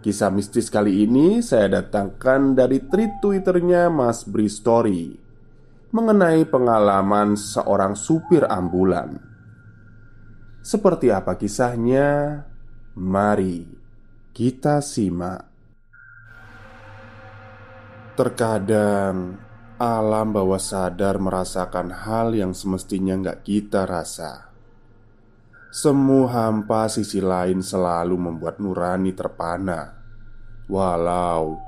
Kisah mistis kali ini saya datangkan dari tweet twitternya Mas Bri Story Mengenai pengalaman seorang supir ambulan. Seperti apa kisahnya? Mari kita simak. Terkadang alam bawah sadar merasakan hal yang semestinya nggak kita rasa Semu hampa sisi lain selalu membuat nurani terpana. Walau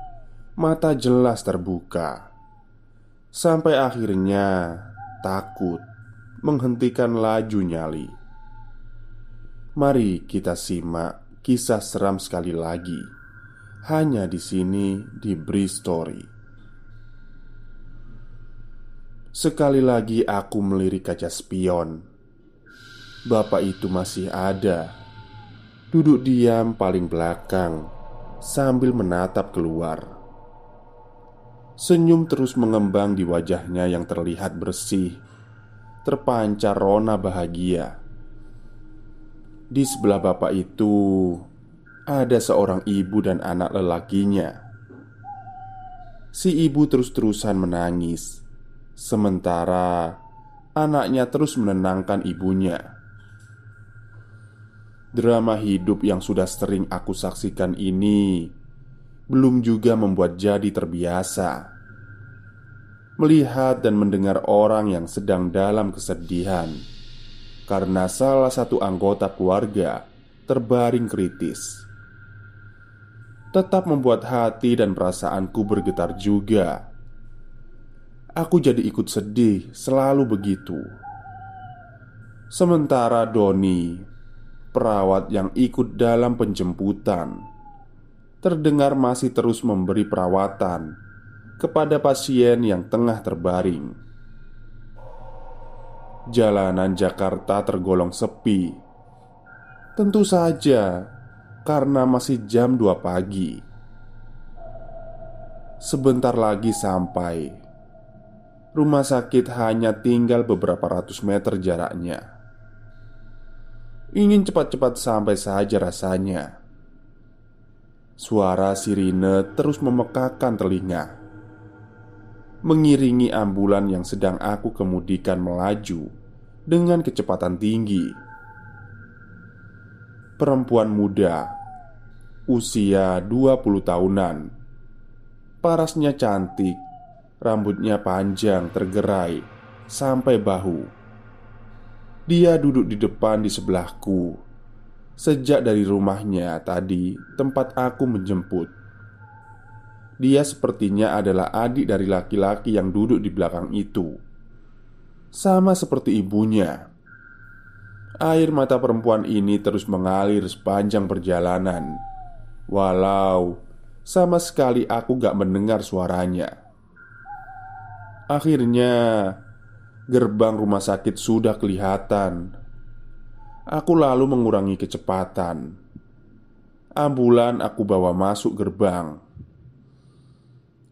mata jelas terbuka Sampai akhirnya takut menghentikan laju nyali. Mari kita simak kisah seram sekali lagi. Hanya di sini di Bri Story. Sekali lagi aku melirik kaca spion Bapak itu masih ada. Duduk diam paling belakang Sambil menatap keluar. Senyum terus mengembang di wajahnya yang terlihat bersih Terpancar rona bahagia. Di sebelah bapak itu Ada seorang ibu dan anak lelakinya. Si ibu terus-terusan menangis Sementara anaknya terus menenangkan ibunya Drama hidup yang sudah sering aku saksikan ini belum juga membuat jadi terbiasa melihat dan mendengar orang yang sedang dalam kesedihan karena salah satu anggota keluarga terbaring kritis. Tetap membuat hati dan perasaanku bergetar juga. Aku jadi ikut sedih, selalu begitu. Sementara Doni perawat yang ikut dalam penjemputan terdengar masih terus memberi perawatan kepada pasien yang tengah terbaring. Jalanan Jakarta tergolong sepi. Tentu saja karena masih jam 2 pagi. Sebentar lagi sampai. Rumah sakit hanya tinggal beberapa ratus meter jaraknya. Ingin cepat-cepat sampai saja rasanya. Suara sirine terus memekakan telinga. Mengiringi ambulan yang sedang aku kemudikan melaju Dengan kecepatan tinggi. Perempuan muda Usia 20 tahunan. Parasnya cantik Rambutnya panjang tergerai Sampai bahu dia duduk di depan di sebelahku. Sejak dari rumahnya tadi tempat aku menjemput. Dia sepertinya adalah adik dari laki-laki yang duduk di belakang itu. Sama seperti ibunya. Air mata perempuan ini terus mengalir sepanjang perjalanan. Walau sama sekali aku gak mendengar suaranya. Akhirnya Gerbang rumah sakit sudah kelihatan. Aku lalu mengurangi kecepatan. Ambulan aku bawa masuk gerbang.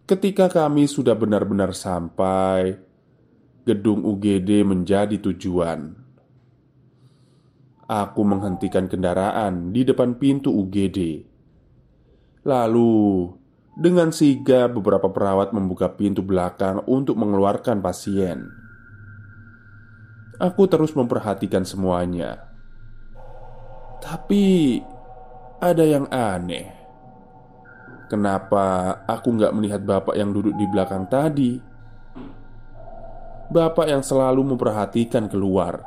Ketika kami sudah benar-benar sampai, gedung UGD menjadi tujuan. Aku menghentikan kendaraan di depan pintu UGD. Lalu, dengan sigap beberapa perawat membuka pintu belakang untuk mengeluarkan pasien. Aku terus memperhatikan semuanya. Tapi ada yang aneh. Kenapa aku nggak melihat bapak yang duduk di belakang tadi? Bapak yang selalu memperhatikan keluar.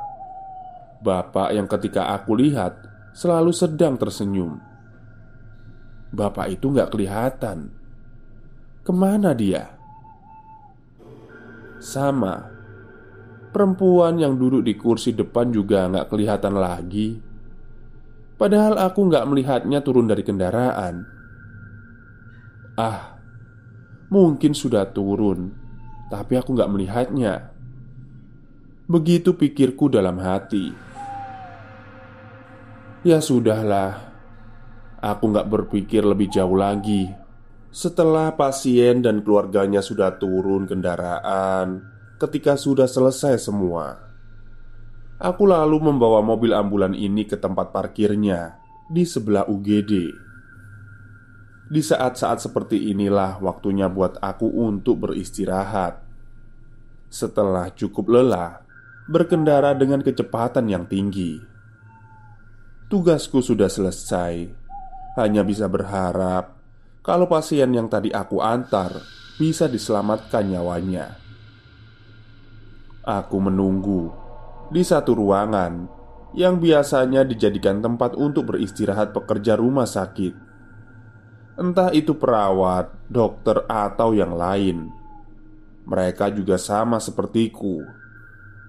Bapak yang ketika aku lihat selalu sedang tersenyum. Bapak itu nggak kelihatan. Ke mana dia? Sama, perempuan yang duduk di kursi depan juga nggak kelihatan lagi. Padahal aku nggak melihatnya turun dari kendaraan. Ah, mungkin sudah turun, tapi aku nggak melihatnya. Begitu pikirku dalam hati. Ya sudahlah, aku nggak berpikir lebih jauh lagi. Setelah pasien dan keluarganya sudah turun kendaraan, ketika sudah selesai semua, aku lalu membawa mobil ambulan ini ke tempat parkirnya di sebelah UGD. Di saat-saat seperti inilah waktunya buat aku untuk beristirahat. Setelah cukup lelah, berkendara dengan kecepatan yang tinggi. Tugasku sudah selesai. Hanya bisa berharap kalau pasien yang tadi aku antar bisa diselamatkan nyawanya. Aku menunggu di satu ruangan yang biasanya dijadikan tempat untuk beristirahat pekerja rumah sakit entah itu perawat, dokter, atau yang lain. Mereka juga sama sepertiku,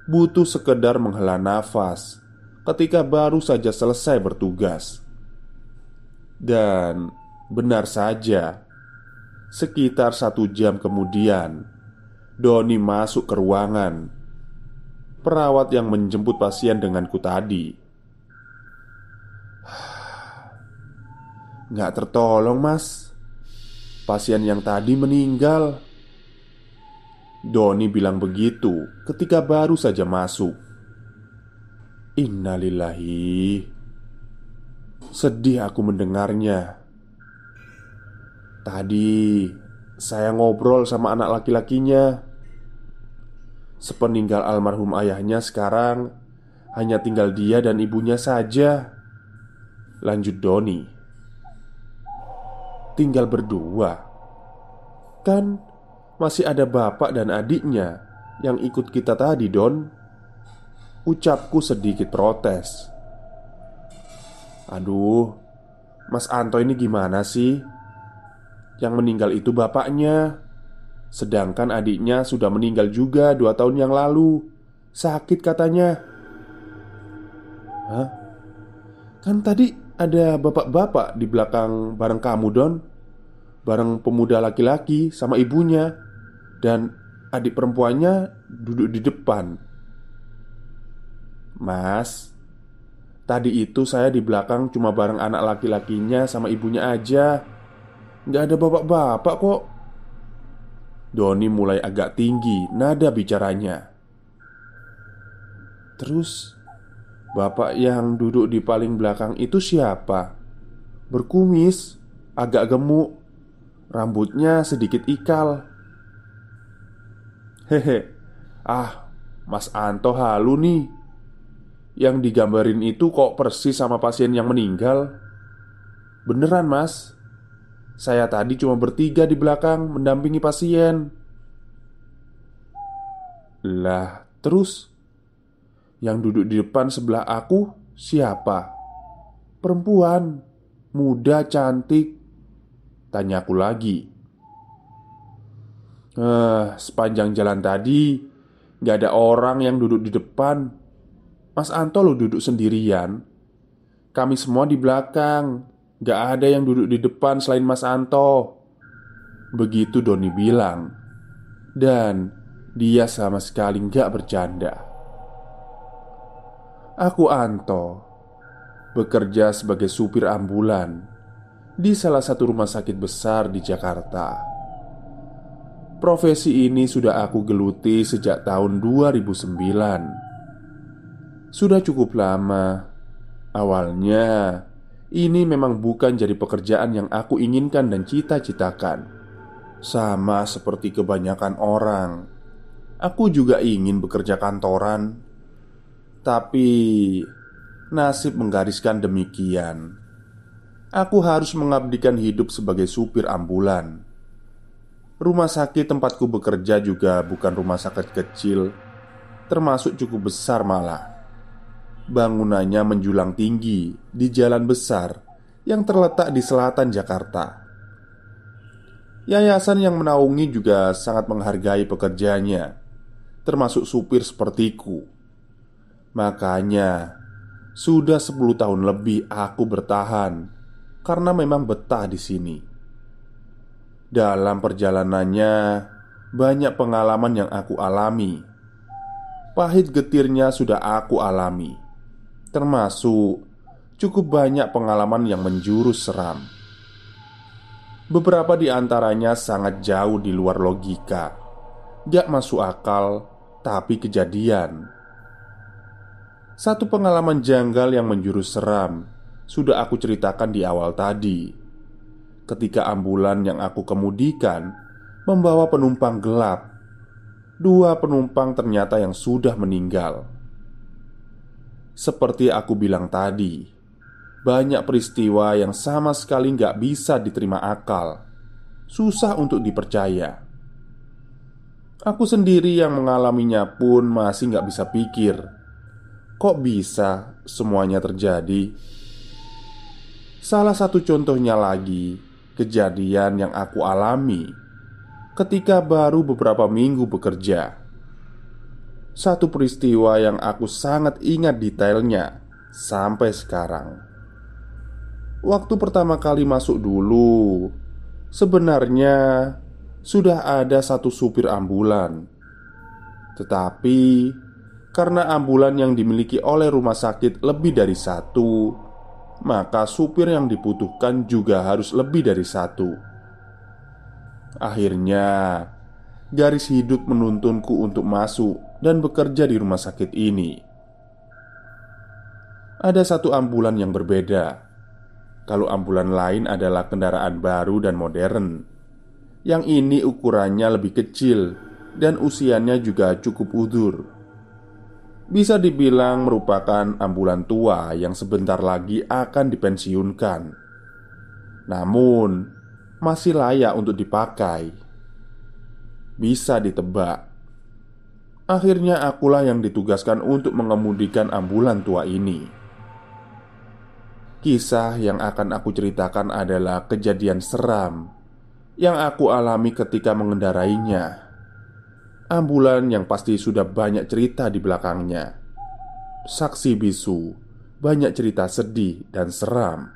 butuh sekedar menghela nafas ketika baru saja selesai bertugas. Dan benar saja, sekitar satu jam kemudian, Doni masuk ke ruangan. Perawat yang menjemput pasien denganku tadi. Nggak tertolong mas. Pasien yang tadi meninggal. Doni bilang begitu ketika baru saja masuk. Innalillahi. Sedih aku mendengarnya. Tadi saya ngobrol sama anak laki-lakinya Sepeninggal almarhum ayahnya sekarang Hanya tinggal dia dan ibunya saja Lanjut Doni tinggal berdua. Kan masih ada bapak dan adiknya yang ikut kita tadi, Don. Ucapku sedikit protes. Aduh, Mas Anto ini gimana sih? Yang meninggal itu bapaknya Sedangkan adiknya sudah meninggal juga dua tahun yang lalu. Sakit katanya. Hah? Kan tadi ada bapak-bapak di belakang bareng kamu Don. Bareng pemuda laki-laki sama ibunya. Dan adik perempuannya duduk di depan. Mas Tadi itu saya di belakang cuma bareng anak laki-lakinya sama ibunya aja. Gak ada bapak-bapak kok Doni mulai agak tinggi nada bicaranya Terus Bapak yang duduk di paling belakang itu siapa? Berkumis, agak gemuk, rambutnya sedikit ikal. Hehe, ah, Mas Anto halu nih. Yang digambarin itu kok persis sama pasien yang meninggal. Beneran, Mas. Saya tadi cuma bertiga di belakang mendampingi pasien. Lah, terus? Yang duduk di depan sebelah aku siapa? Perempuan. Muda cantik. Tanyaku lagi. Eh, sepanjang jalan tadi Gak ada orang yang duduk di depan. Mas Anto lo duduk sendirian. Kami semua di belakang Gak ada yang duduk di depan selain Mas Anto Begitu Doni bilang Dan Dia sama sekali nggak bercanda. Aku Anto, bekerja sebagai supir ambulan di salah satu rumah sakit besar di Jakarta. Profesi ini sudah aku geluti sejak tahun 2009. Sudah cukup lama. Awalnya, ini memang bukan jadi pekerjaan yang aku inginkan dan cita-citakan. Sama seperti kebanyakan orang, aku juga ingin bekerja kantoran, tapi nasib menggariskan demikian. Aku harus mengabdikan hidup sebagai supir ambulan. Rumah sakit tempatku bekerja juga bukan rumah sakit kecil, termasuk cukup besar malah. Bangunannya menjulang tinggi di jalan besar yang terletak di selatan Jakarta. Yayasan yang menaungi juga sangat menghargai pekerjanya, termasuk supir sepertiku. Makanya, sudah 10 tahun lebih aku bertahan karena memang betah di sini. Dalam perjalanannya, banyak pengalaman yang aku alami. Pahit getirnya sudah aku alami Termasuk cukup banyak pengalaman yang menjurus seram. Beberapa di antaranya sangat jauh di luar logika, gak masuk akal, tapi kejadian. Satu pengalaman janggal yang menjurus seram sudah aku ceritakan di awal tadi. Ketika ambulan yang aku kemudikan membawa penumpang gelap, dua penumpang ternyata yang sudah meninggal. Seperti aku bilang tadi, banyak peristiwa yang sama sekali nggak bisa diterima akal, susah untuk dipercaya. Aku sendiri yang mengalaminya pun masih nggak bisa pikir, kok bisa semuanya terjadi. Salah satu contohnya lagi, kejadian yang aku alami ketika baru beberapa minggu bekerja satu peristiwa yang aku sangat ingat detailnya sampai sekarang. Waktu pertama kali masuk dulu, sebenarnya sudah ada satu supir ambulan, tetapi karena ambulan yang dimiliki oleh rumah sakit lebih dari satu, maka supir yang dibutuhkan juga harus lebih dari satu. Akhirnya, garis hidup menuntunku untuk masuk dan bekerja di rumah sakit ini. Ada satu ambulan yang berbeda. Kalau ambulan lain adalah kendaraan baru dan modern, yang ini ukurannya lebih kecil dan usianya juga cukup udur. Bisa dibilang merupakan ambulan tua yang sebentar lagi akan dipensiunkan, namun masih layak untuk dipakai. Bisa ditebak Akhirnya akulah yang ditugaskan untuk mengemudikan ambulan tua ini. Kisah yang akan aku ceritakan adalah kejadian seram Yang aku alami ketika mengendarainya. Ambulan yang pasti sudah banyak cerita di belakangnya. Saksi bisu Banyak cerita sedih dan seram.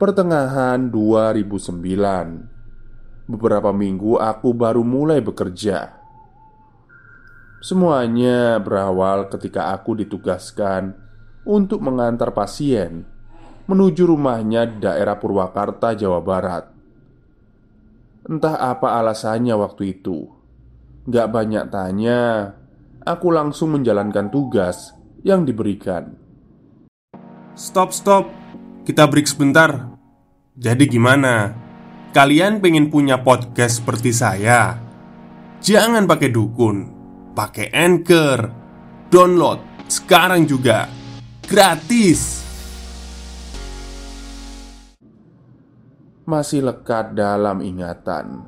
Pertengahan 2009 Beberapa minggu aku baru mulai bekerja. Semuanya berawal ketika aku ditugaskan untuk mengantar pasien menuju rumahnya di daerah Purwakarta, Jawa Barat. Entah apa alasannya waktu itu, gak banyak tanya. Aku langsung menjalankan tugas yang diberikan. Stop, stop, kita break sebentar. Jadi, gimana? Kalian pengen punya podcast seperti saya? Jangan pakai dukun, pakai anchor, download sekarang juga gratis. Masih lekat dalam ingatan.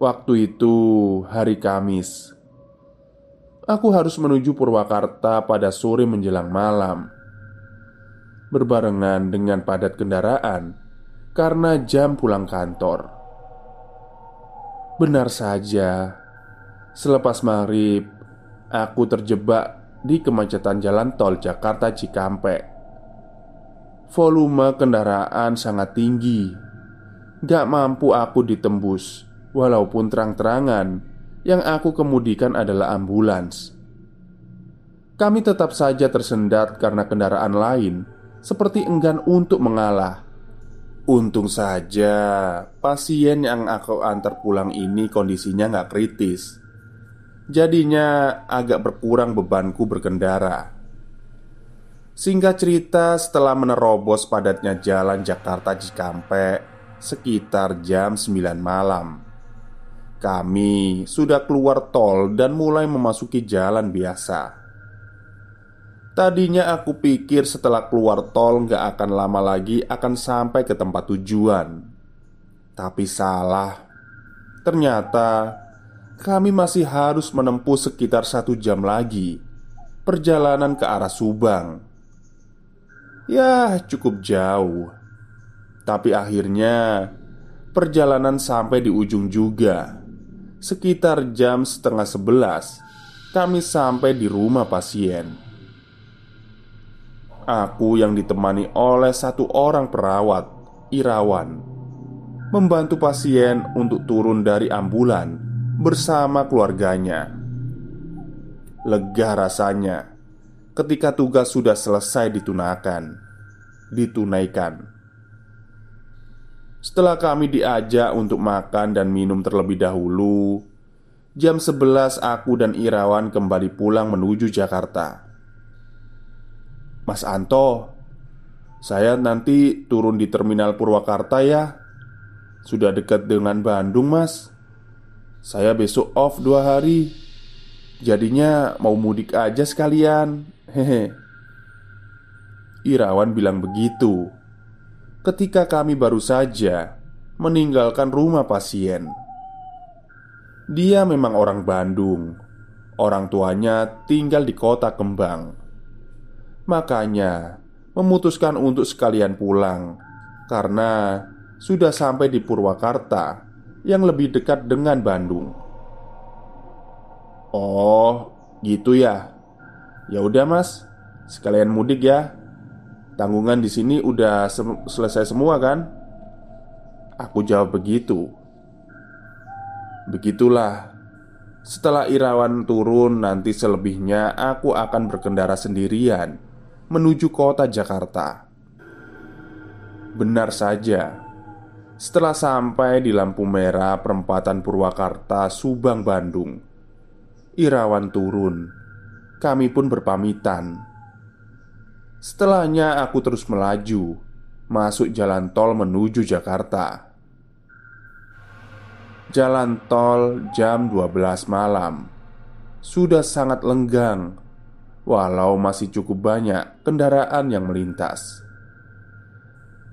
Waktu itu hari Kamis. Aku harus menuju Purwakarta pada sore menjelang malam. Berbarengan dengan padat kendaraan karena jam pulang kantor. Benar saja, selepas maghrib, aku terjebak di kemacetan jalan tol Jakarta Cikampek. Volume kendaraan sangat tinggi, gak mampu aku ditembus Walaupun terang-terangan, yang aku kemudikan adalah ambulans. Kami tetap saja tersendat karena kendaraan lain seperti enggan untuk mengalah. Untung saja pasien yang aku antar pulang ini kondisinya nggak kritis. Jadinya agak berkurang bebanku berkendara. Singkat cerita, setelah menerobos padatnya jalan Jakarta Cikampek sekitar jam 9 malam, kami sudah keluar tol dan mulai memasuki jalan biasa. Tadinya aku pikir setelah keluar tol nggak akan lama lagi akan sampai ke tempat tujuan. Tapi salah. Ternyata kami masih harus menempuh sekitar satu jam lagi Perjalanan ke arah Subang. Ya cukup jauh. Tapi akhirnya Perjalanan sampai di ujung juga. Sekitar jam setengah sebelas Kami sampai di rumah pasien Aku yang ditemani oleh satu orang perawat Irawan Membantu pasien untuk turun dari ambulan Bersama keluarganya. Lega rasanya Ketika tugas sudah selesai ditunakan Ditunaikan. Setelah kami diajak untuk makan dan minum terlebih dahulu Jam 11 aku dan Irawan kembali pulang menuju Jakarta Mas Anto Saya nanti turun di Terminal Purwakarta ya. Sudah dekat dengan Bandung mas. Saya besok off dua hari. Jadinya mau mudik aja sekalian. Hehe. Irawan bilang begitu. Ketika kami baru saja meninggalkan rumah pasien. Dia memang orang Bandung, orang tuanya tinggal di kota Kembang. Makanya memutuskan untuk sekalian pulang karena sudah sampai di Purwakarta yang lebih dekat dengan Bandung. Oh, gitu ya. Ya udah, Mas. Sekalian mudik ya. Tanggungan di sini udah se selesai semua kan? Aku jawab begitu. Begitulah. Setelah Irawan turun, nanti selebihnya aku akan berkendara sendirian menuju kota Jakarta. Benar saja, setelah sampai di lampu merah perempatan Purwakarta, Subang, Bandung, Irawan turun. Kami pun berpamitan. Setelahnya aku terus melaju Masuk jalan tol menuju Jakarta Jalan tol jam 12 malam Sudah sangat lenggang Walau masih cukup banyak kendaraan yang melintas.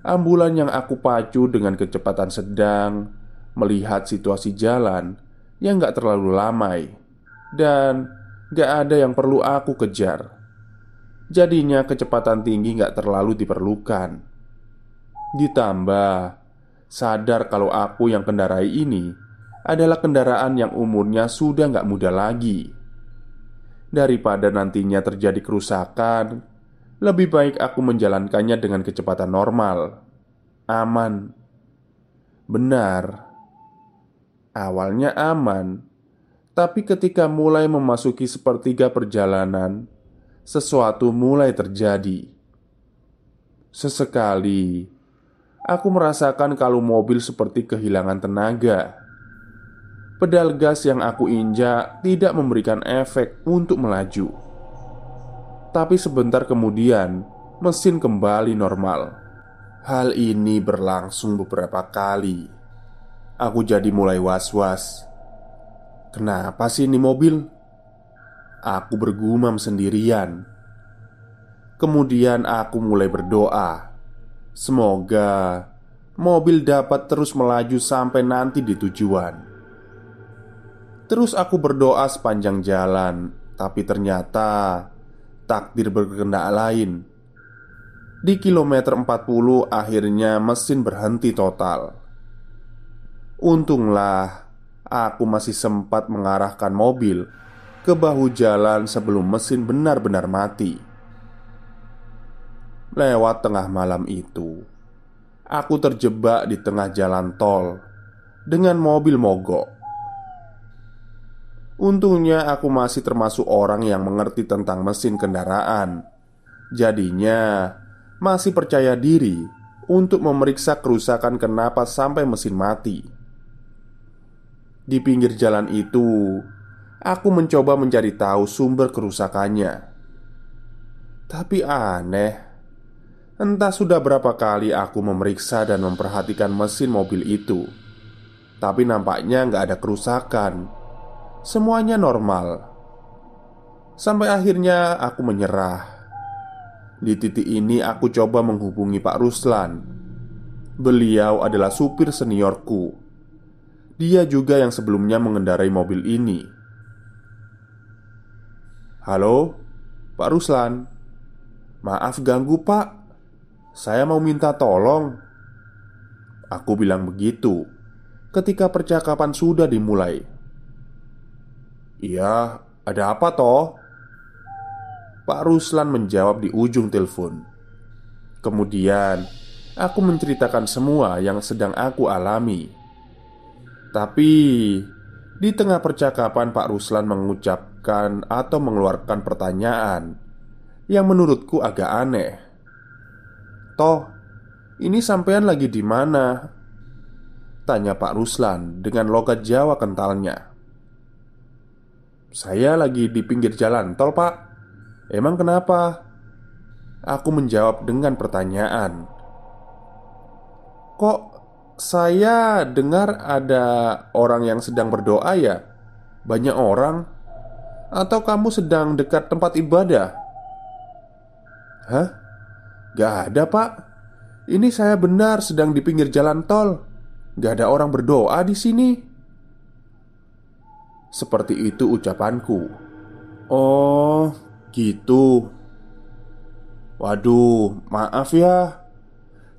Ambulan yang aku pacu dengan kecepatan sedang Melihat situasi jalan yang gak terlalu lamai Dan gak ada yang perlu aku kejar. Jadinya kecepatan tinggi nggak terlalu diperlukan. Ditambah Sadar kalau aku yang kendarai ini Adalah kendaraan yang umurnya sudah nggak muda lagi Daripada nantinya terjadi kerusakan Lebih baik aku menjalankannya dengan kecepatan normal Aman Benar Awalnya aman Tapi ketika mulai memasuki sepertiga perjalanan sesuatu mulai terjadi. Sesekali aku merasakan kalau mobil seperti kehilangan tenaga. Pedal gas yang aku injak tidak memberikan efek untuk melaju. Tapi sebentar kemudian, mesin kembali normal. Hal ini berlangsung beberapa kali. Aku jadi mulai was-was. Kenapa sih ini mobil? Aku bergumam sendirian. Kemudian aku mulai berdoa, semoga mobil dapat terus melaju sampai nanti di tujuan. Terus aku berdoa sepanjang jalan, tapi ternyata takdir berkehendak lain. Di kilometer 40 akhirnya mesin berhenti total. Untunglah aku masih sempat mengarahkan mobil ke bahu jalan sebelum mesin benar-benar mati. Lewat tengah malam itu, aku terjebak di tengah jalan tol dengan mobil mogok. Untungnya aku masih termasuk orang yang mengerti tentang mesin kendaraan. Jadinya masih percaya diri untuk memeriksa kerusakan kenapa sampai mesin mati. Di pinggir jalan itu, aku mencoba mencari tahu sumber kerusakannya. Tapi aneh, entah sudah berapa kali aku memeriksa dan memperhatikan mesin mobil itu, tapi nampaknya nggak ada kerusakan. Semuanya normal. Sampai akhirnya aku menyerah. Di titik ini aku coba menghubungi Pak Ruslan. Beliau adalah supir seniorku. Dia juga yang sebelumnya mengendarai mobil ini. Halo, Pak Ruslan. Maaf ganggu pak. Saya mau minta tolong. Aku bilang begitu Ketika percakapan sudah dimulai Iya, ada apa toh? Pak Ruslan menjawab di ujung telepon. Kemudian, aku menceritakan semua yang sedang aku alami. Tapi di tengah percakapan, Pak Ruslan mengucapkan atau mengeluarkan pertanyaan yang menurutku agak aneh. "Toh, ini sampean lagi di mana?" tanya Pak Ruslan dengan logat Jawa kentalnya. "Saya lagi di pinggir jalan tol, Pak." Emang kenapa? Aku menjawab dengan pertanyaan. Kok saya dengar ada orang yang sedang berdoa ya? Banyak orang? Atau kamu sedang dekat tempat ibadah? Hah? Gak ada pak Ini saya benar sedang di pinggir jalan tol Gak ada orang berdoa di sini Seperti itu ucapanku. Oh, Gitu. Waduh, maaf ya.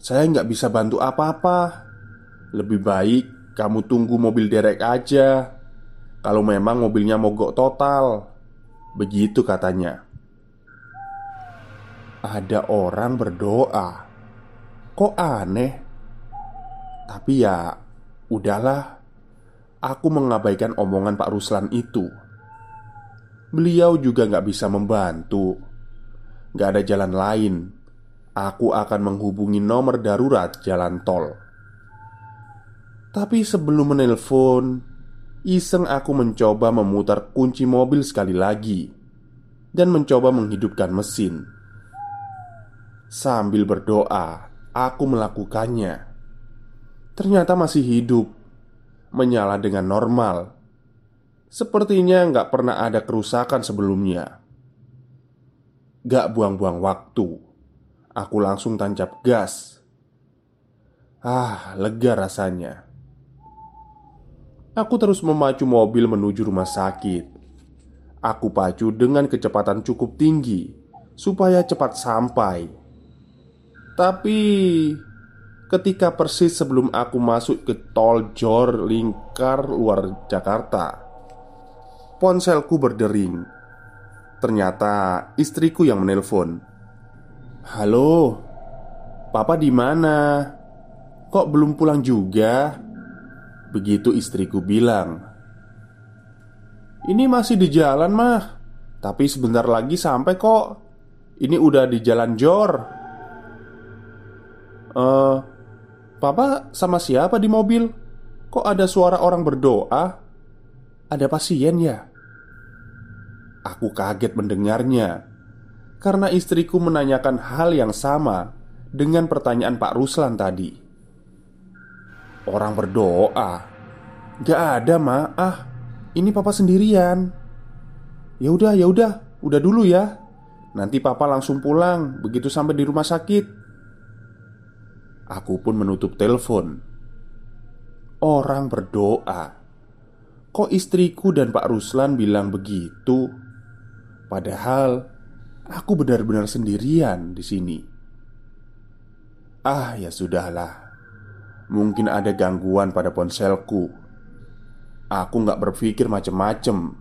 Saya nggak bisa bantu apa-apa. Lebih baik kamu tunggu mobil derek aja. Kalau memang mobilnya mogok total. Begitu katanya. Ada orang berdoa. Kok aneh? Tapi ya Udahlah Aku mengabaikan omongan Pak Ruslan itu. Beliau juga nggak bisa membantu. Nggak ada jalan lain. Aku akan menghubungi nomor darurat jalan tol. Tapi sebelum menelpon Iseng aku mencoba memutar kunci mobil sekali lagi Dan mencoba menghidupkan mesin. Sambil berdoa Aku melakukannya. Ternyata masih hidup Menyala dengan normal. Sepertinya nggak pernah ada kerusakan sebelumnya. Gak buang-buang waktu. Aku langsung tancap gas. Ah, lega rasanya. Aku terus memacu mobil menuju rumah sakit. Aku pacu dengan kecepatan cukup tinggi Supaya cepat sampai. Tapi Ketika persis sebelum aku masuk ke tol Jor Lingkar luar Jakarta Ponselku berdering. Ternyata istriku yang menelpon. "Halo, Papa di mana? Kok belum pulang juga?" Begitu istriku bilang. "Ini masih di jalan, mah. Tapi sebentar lagi sampai kok. Ini udah di jalan Jor." Eh, uh, Papa sama siapa di mobil? Kok ada suara orang berdoa? Ada pasien ya? Aku kaget mendengarnya karena istriku menanyakan hal yang sama dengan pertanyaan Pak Ruslan tadi. Orang berdoa, gak ada mak. Ah, ini papa sendirian. Ya udah, ya udah, udah dulu ya. Nanti papa langsung pulang begitu sampai di rumah sakit. Aku pun menutup telepon. Orang berdoa. Kok istriku dan Pak Ruslan bilang begitu? Padahal aku benar-benar sendirian di sini. Ah, ya sudahlah. Mungkin ada gangguan pada ponselku. Aku nggak berpikir macem-macem.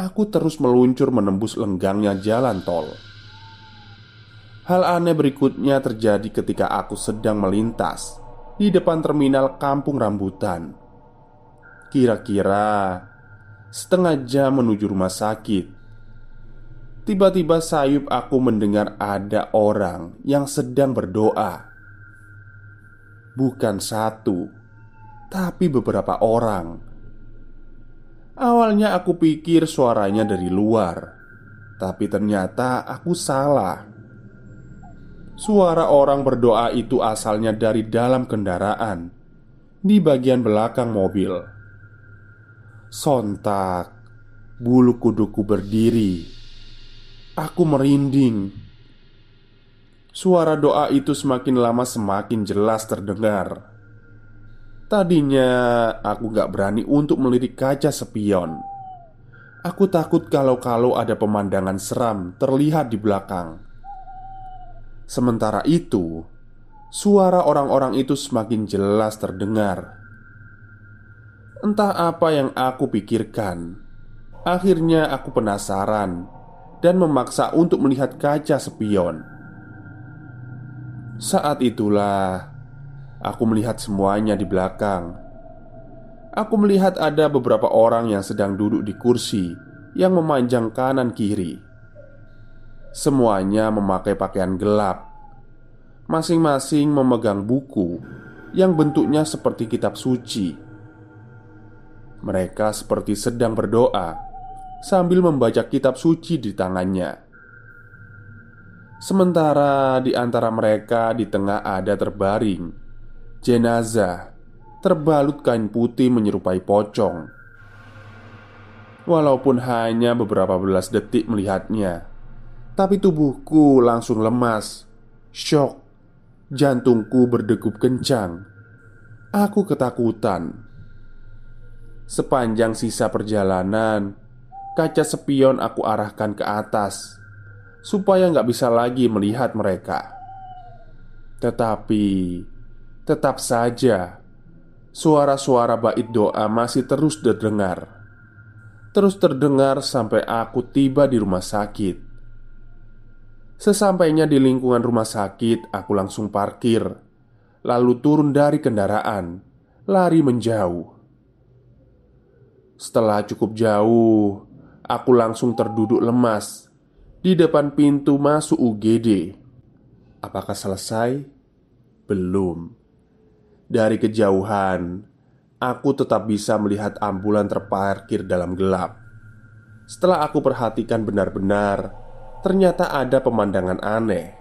Aku terus meluncur menembus lenggangnya jalan tol. Hal aneh berikutnya terjadi ketika aku sedang melintas di depan terminal Kampung Rambutan. Kira-kira setengah jam menuju rumah sakit. Tiba-tiba sayup aku mendengar ada orang yang sedang berdoa. Bukan satu, tapi beberapa orang. Awalnya aku pikir suaranya dari luar, tapi ternyata aku salah. Suara orang berdoa itu asalnya dari dalam kendaraan di bagian belakang mobil. Sontak, bulu kuduku berdiri. Aku merinding. Suara doa itu semakin lama semakin jelas terdengar. Tadinya aku gak berani untuk melirik kaca spion. Aku takut kalau-kalau ada pemandangan seram terlihat di belakang. Sementara itu, suara orang-orang itu semakin jelas terdengar. Entah apa yang aku pikirkan. Akhirnya aku penasaran dan memaksa untuk melihat kaca spion. Saat itulah aku melihat semuanya di belakang. Aku melihat ada beberapa orang yang sedang duduk di kursi yang memanjang kanan kiri. Semuanya memakai pakaian gelap. Masing-masing memegang buku yang bentuknya seperti kitab suci. Mereka seperti sedang berdoa sambil membaca kitab suci di tangannya. Sementara di antara mereka di tengah ada terbaring jenazah terbalut kain putih menyerupai pocong. Walaupun hanya beberapa belas detik melihatnya, tapi tubuhku langsung lemas, shock, jantungku berdegup kencang. Aku ketakutan. Sepanjang sisa perjalanan, kaca spion aku arahkan ke atas supaya nggak bisa lagi melihat mereka. Tetapi tetap saja suara-suara bait doa masih terus terdengar. Terus terdengar sampai aku tiba di rumah sakit. Sesampainya di lingkungan rumah sakit, aku langsung parkir, lalu turun dari kendaraan, lari menjauh. Setelah cukup jauh, aku langsung terduduk lemas di depan pintu masuk UGD. Apakah selesai? Belum. Dari kejauhan, aku tetap bisa melihat ambulan terparkir dalam gelap. Setelah aku perhatikan benar-benar, ternyata ada pemandangan aneh.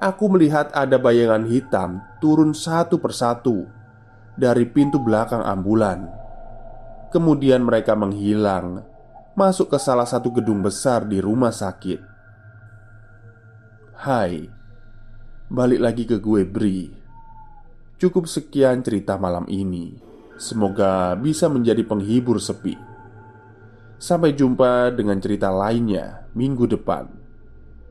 Aku melihat ada bayangan hitam turun satu persatu dari pintu belakang ambulan. Kemudian mereka menghilang, masuk ke salah satu gedung besar di rumah sakit. Hai, balik lagi ke gue, Bri. Cukup sekian cerita malam ini. Semoga bisa menjadi penghibur sepi. Sampai jumpa dengan cerita lainnya minggu depan.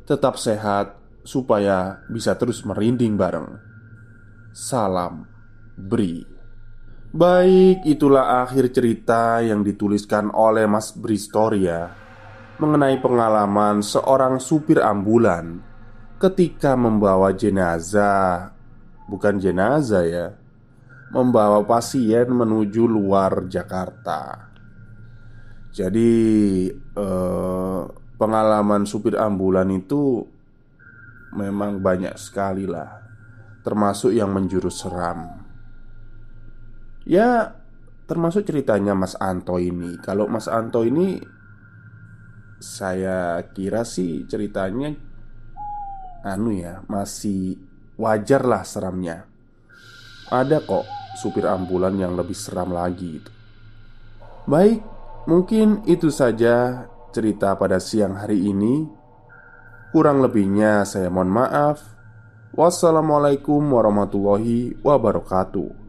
Tetap sehat supaya bisa terus merinding bareng. Salam Bri. Baik, itulah akhir cerita yang dituliskan oleh Mas Bri Storia mengenai pengalaman seorang supir ambulan ketika membawa jenazah, bukan jenazah ya, membawa pasien menuju luar Jakarta. Jadi, eh, pengalaman supir ambulan itu memang banyak sekali lah Termasuk yang menjurus seram. Ya termasuk ceritanya Mas Anto ini. Kalau Mas Anto ini Saya kira sih ceritanya Anu ya Masih wajar lah seramnya. Ada kok supir ambulan yang lebih seram lagi itu. Baik, mungkin itu saja cerita pada siang hari ini. Kurang lebihnya, saya mohon maaf. Wassalamualaikum warahmatullahi wabarakatuh.